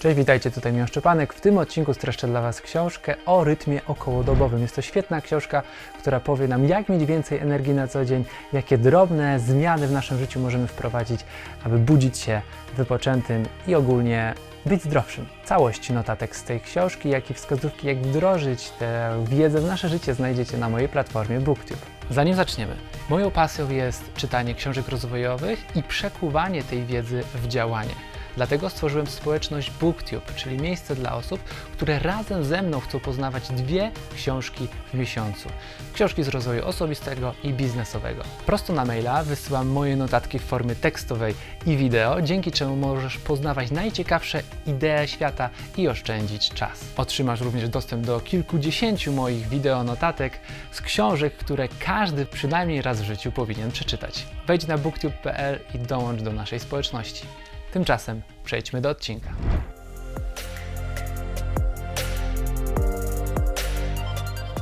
Cześć, witajcie, tutaj Miłosz Szczepanek. W tym odcinku streszczę dla Was książkę o rytmie okołodobowym. Jest to świetna książka, która powie nam, jak mieć więcej energii na co dzień, jakie drobne zmiany w naszym życiu możemy wprowadzić, aby budzić się wypoczętym i ogólnie być zdrowszym. Całość notatek z tej książki, jak i wskazówki, jak wdrożyć tę wiedzę w nasze życie znajdziecie na mojej platformie BookTube. Zanim zaczniemy, moją pasją jest czytanie książek rozwojowych i przekuwanie tej wiedzy w działanie. Dlatego stworzyłem społeczność BookTube, czyli miejsce dla osób, które razem ze mną chcą poznawać dwie książki w miesiącu. Książki z rozwoju osobistego i biznesowego. Prosto na maila wysyłam moje notatki w formie tekstowej i wideo, dzięki czemu możesz poznawać najciekawsze idee świata i oszczędzić czas. Otrzymasz również dostęp do kilkudziesięciu moich wideo notatek z książek, które każdy przynajmniej raz w życiu powinien przeczytać. Wejdź na booktube.pl i dołącz do naszej społeczności. Tymczasem przejdźmy do odcinka.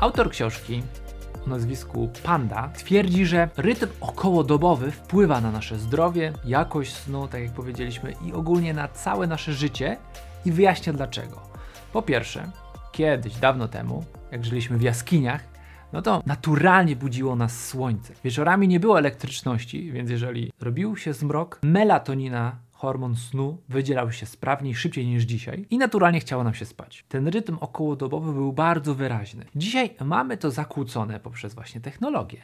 Autor książki o nazwisku Panda twierdzi, że rytm okołodobowy wpływa na nasze zdrowie, jakość snu, tak jak powiedzieliśmy, i ogólnie na całe nasze życie i wyjaśnia dlaczego. Po pierwsze, kiedyś, dawno temu, jak żyliśmy w jaskiniach, no to naturalnie budziło nas słońce. Wieczorami nie było elektryczności, więc jeżeli robił się zmrok, melatonina hormon snu wydzielał się sprawniej, szybciej niż dzisiaj i naturalnie chciało nam się spać. Ten rytm okołodobowy był bardzo wyraźny. Dzisiaj mamy to zakłócone poprzez właśnie technologię,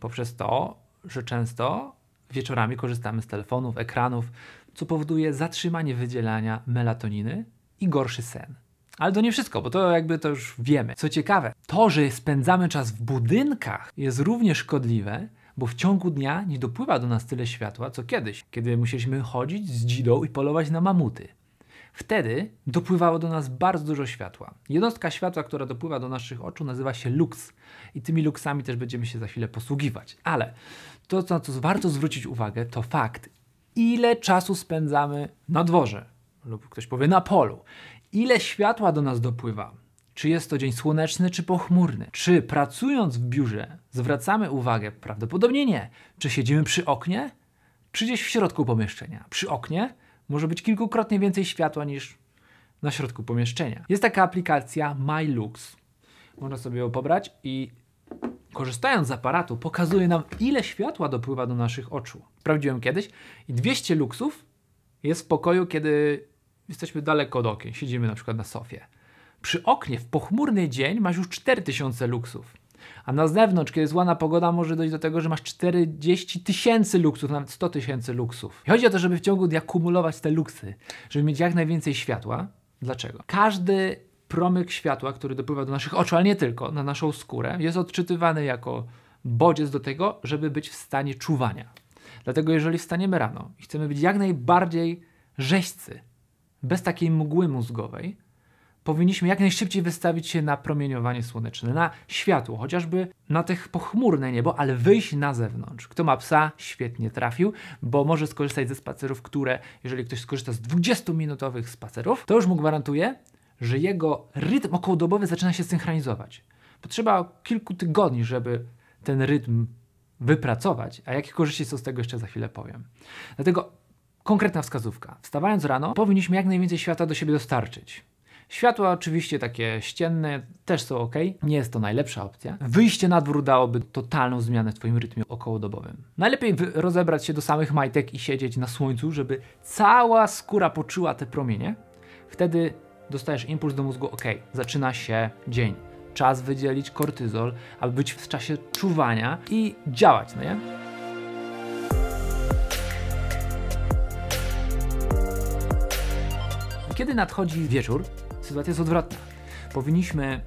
poprzez to, że często wieczorami korzystamy z telefonów, ekranów, co powoduje zatrzymanie wydzielania melatoniny i gorszy sen. Ale to nie wszystko, bo to jakby to już wiemy. Co ciekawe, to, że spędzamy czas w budynkach jest również szkodliwe, bo w ciągu dnia nie dopływa do nas tyle światła, co kiedyś, kiedy musieliśmy chodzić z dzidą i polować na mamuty. Wtedy dopływało do nas bardzo dużo światła. Jednostka światła, która dopływa do naszych oczu, nazywa się lux. I tymi luksami też będziemy się za chwilę posługiwać. Ale to, na co warto zwrócić uwagę, to fakt, ile czasu spędzamy na dworze, lub ktoś powie na polu, ile światła do nas dopływa. Czy jest to dzień słoneczny, czy pochmurny? Czy pracując w biurze zwracamy uwagę? Prawdopodobnie nie. Czy siedzimy przy oknie, czy gdzieś w środku pomieszczenia? Przy oknie może być kilkukrotnie więcej światła niż na środku pomieszczenia. Jest taka aplikacja MyLux. Można sobie ją pobrać i korzystając z aparatu pokazuje nam ile światła dopływa do naszych oczu. Sprawdziłem kiedyś i 200 luksów jest w pokoju, kiedy jesteśmy daleko od okien, siedzimy na przykład na sofie. Przy oknie w pochmurny dzień masz już 4000 luksów. A na zewnątrz, kiedy jest ładna pogoda, może dojść do tego, że masz 40 tysięcy luksów, nawet 100 tysięcy luksów. I chodzi o to, żeby w ciągu dnia kumulować te luksy, żeby mieć jak najwięcej światła. Dlaczego? Każdy promyk światła, który dopływa do naszych oczu, ale nie tylko, na naszą skórę, jest odczytywany jako bodziec do tego, żeby być w stanie czuwania. Dlatego jeżeli wstaniemy rano i chcemy być jak najbardziej rzeźcy, bez takiej mgły mózgowej, powinniśmy jak najszybciej wystawić się na promieniowanie słoneczne, na światło, chociażby na tych pochmurne niebo, ale wyjść na zewnątrz. Kto ma psa, świetnie trafił, bo może skorzystać ze spacerów, które, jeżeli ktoś skorzysta z 20-minutowych spacerów, to już mu gwarantuję, że jego rytm okołodobowy zaczyna się synchronizować. Potrzeba kilku tygodni, żeby ten rytm wypracować, a jakie korzyści są z tego jeszcze za chwilę powiem. Dlatego konkretna wskazówka. Wstawając rano, powinniśmy jak najwięcej światła do siebie dostarczyć. Światła oczywiście takie ścienne też są ok, nie jest to najlepsza opcja. Wyjście na dwór dałoby totalną zmianę w Twoim rytmie okołodobowym. Najlepiej rozebrać się do samych majtek i siedzieć na słońcu, żeby cała skóra poczuła te promienie. Wtedy dostajesz impuls do mózgu, ok, zaczyna się dzień. Czas wydzielić kortyzol, aby być w czasie czuwania i działać, no nie? Kiedy nadchodzi wieczór, sytuacja jest odwrotna. Powinniśmy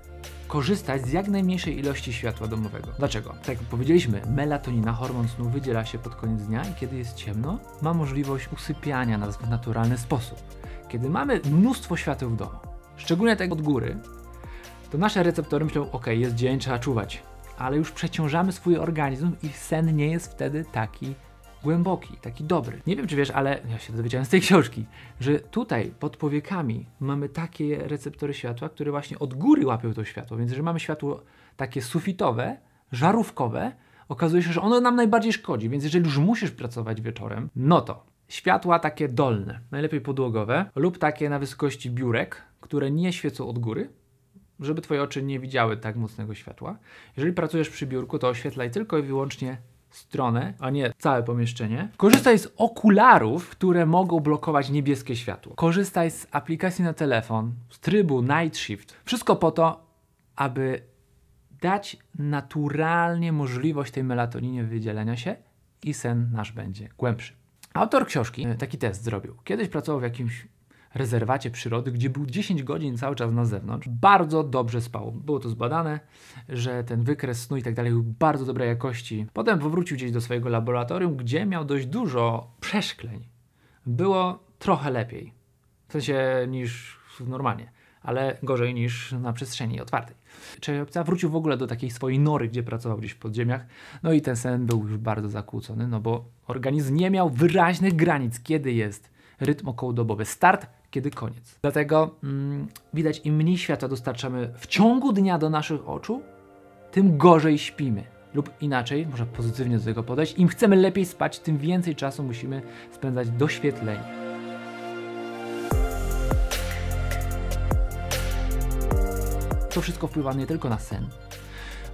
korzystać z jak najmniejszej ilości światła domowego. Dlaczego? Tak jak powiedzieliśmy, melatonina, hormon snu, wydziela się pod koniec dnia i kiedy jest ciemno, ma możliwość usypiania nas w naturalny sposób. Kiedy mamy mnóstwo świateł w domu, szczególnie tak od góry, to nasze receptory myślą, ok, jest dzień, trzeba czuwać, ale już przeciążamy swój organizm i sen nie jest wtedy taki głęboki, taki dobry. Nie wiem, czy wiesz, ale ja się dowiedziałem z tej książki, że tutaj pod powiekami mamy takie receptory światła, które właśnie od góry łapią to światło, więc jeżeli mamy światło takie sufitowe, żarówkowe, okazuje się, że ono nam najbardziej szkodzi, więc jeżeli już musisz pracować wieczorem, no to światła takie dolne, najlepiej podłogowe, lub takie na wysokości biurek, które nie świecą od góry, żeby Twoje oczy nie widziały tak mocnego światła. Jeżeli pracujesz przy biurku, to oświetlaj tylko i wyłącznie stronę, a nie całe pomieszczenie. Korzystaj z okularów, które mogą blokować niebieskie światło. Korzystaj z aplikacji na telefon, z trybu Night Shift. Wszystko po to, aby dać naturalnie możliwość tej melatoninie wydzielenia się i sen nasz będzie głębszy. Autor książki e, taki test zrobił. Kiedyś pracował w jakimś rezerwacie przyrody, gdzie był 10 godzin cały czas na zewnątrz. Bardzo dobrze spał. Było to zbadane, że ten wykres snu i tak dalej był bardzo dobrej jakości. Potem powrócił gdzieś do swojego laboratorium, gdzie miał dość dużo przeszkleń. Było trochę lepiej. W sensie niż normalnie, ale gorzej niż na przestrzeni otwartej. Czerwca wrócił w ogóle do takiej swojej nory, gdzie pracował gdzieś w podziemiach. No i ten sen był już bardzo zakłócony, no bo organizm nie miał wyraźnych granic, kiedy jest rytm okołodobowy. Start, kiedy koniec. Dlatego mm, widać, im mniej światła dostarczamy w ciągu dnia do naszych oczu, tym gorzej śpimy. Lub inaczej, można pozytywnie do tego podejść, im chcemy lepiej spać, tym więcej czasu musimy spędzać doświetleni. To wszystko wpływa nie tylko na sen,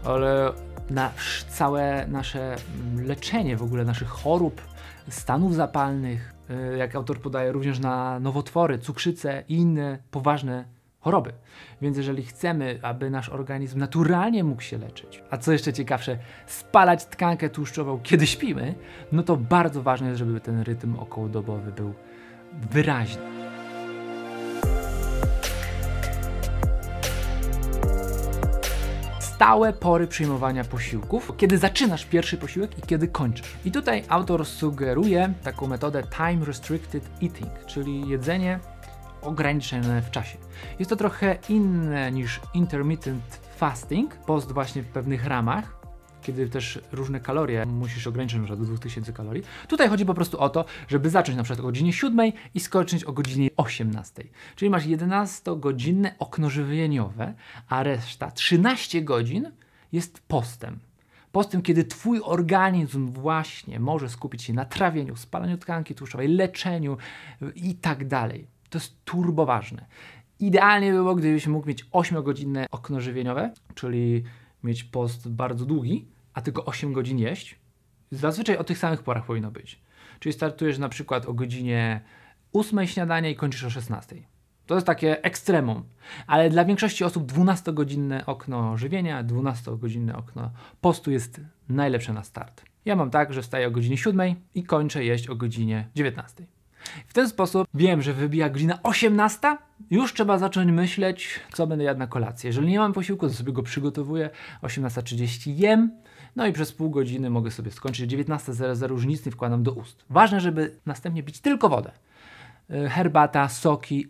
ale na całe nasze mm, leczenie w ogóle naszych chorób, stanów zapalnych, jak autor podaje, również na nowotwory, cukrzycę i inne poważne choroby. Więc jeżeli chcemy, aby nasz organizm naturalnie mógł się leczyć, a co jeszcze ciekawsze, spalać tkankę tłuszczową, kiedy śpimy, no to bardzo ważne jest, żeby ten rytm okołodobowy był wyraźny. Stałe pory przyjmowania posiłków, kiedy zaczynasz pierwszy posiłek i kiedy kończysz. I tutaj autor sugeruje taką metodę time restricted eating, czyli jedzenie ograniczone w czasie. Jest to trochę inne niż intermittent fasting, post właśnie w pewnych ramach, kiedy też różne kalorie musisz ograniczyć przykład do 2000 kalorii. Tutaj chodzi po prostu o to, żeby zacząć przykład o godzinie 7 i skończyć o godzinie 18. Czyli masz 11-godzinne okno żywieniowe, a reszta 13 godzin jest postem. Postem, kiedy Twój organizm właśnie może skupić się na trawieniu, spalaniu tkanki tłuszczowej, leczeniu i tak dalej. To jest turbo ważne. Idealnie by było, gdybyś mógł mieć 8-godzinne okno żywieniowe, czyli mieć post bardzo długi, a tylko 8 godzin jeść, zazwyczaj o tych samych porach powinno być. Czyli startujesz na przykład o godzinie 8 śniadania i kończysz o 16. To jest takie ekstremum, ale dla większości osób 12-godzinne okno żywienia, 12-godzinne okno postu jest najlepsze na start. Ja mam tak, że wstaję o godzinie 7 i kończę jeść o godzinie 19. W ten sposób wiem, że wybija godzina 18, już trzeba zacząć myśleć, co będę jadł na kolację. Jeżeli nie mam posiłku, to sobie go przygotowuję, 18.30 jem, no i przez pół godziny mogę sobie skończyć. 19.00 już nic nie wkładam do ust. Ważne, żeby następnie pić tylko wodę. Y, herbata, soki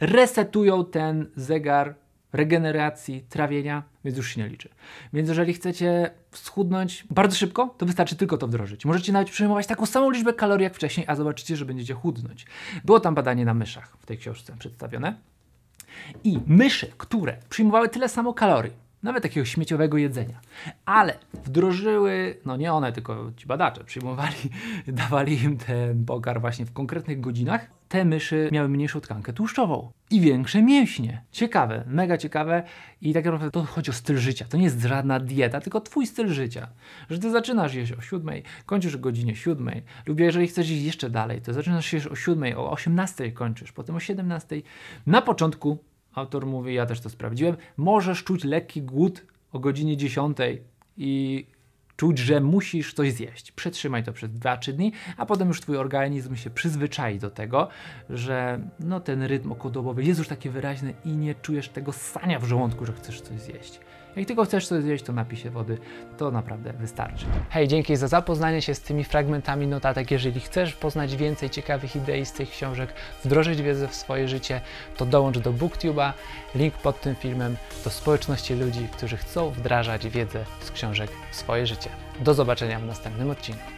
resetują ten zegar regeneracji, trawienia, więc już się nie liczy. Więc jeżeli chcecie schudnąć bardzo szybko, to wystarczy tylko to wdrożyć. Możecie nawet przyjmować taką samą liczbę kalorii jak wcześniej, a zobaczycie, że będziecie chudnąć. Było tam badanie na myszach w tej książce przedstawione. I myszy, które przyjmowały tyle samo kalorii, nawet takiego śmieciowego jedzenia. Ale wdrożyły, no nie one, tylko ci badacze przyjmowali, dawali im ten pokarm właśnie w konkretnych godzinach. Te myszy miały mniejszą tkankę tłuszczową i większe mięśnie. Ciekawe, mega ciekawe i tak naprawdę to chodzi o styl życia. To nie jest żadna dieta, tylko twój styl życia. Że ty zaczynasz jeść o 7, kończysz o godzinie 7 lub jeżeli chcesz iść jeszcze dalej, to zaczynasz jeść o 7, o 18 kończysz, potem o 17. Na początku autor mówi, ja też to sprawdziłem, możesz czuć lekki głód o godzinie 10 i czuć, że musisz coś zjeść. Przetrzymaj to przez 2-3 dni, a potem już twój organizm się przyzwyczai do tego, że no, ten rytm okołodobowy jest już taki wyraźny i nie czujesz tego sania w żołądku, że chcesz coś zjeść. Jak tylko chcesz coś zjeść, to napij się wody, to naprawdę wystarczy. Hej, dzięki za zapoznanie się z tymi fragmentami notatek. Jeżeli chcesz poznać więcej ciekawych idei z tych książek, wdrożyć wiedzę w swoje życie, to dołącz do BookTube'a, link pod tym filmem, do społeczności ludzi, którzy chcą wdrażać wiedzę z książek w swoje życie. Do zobaczenia w następnym odcinku.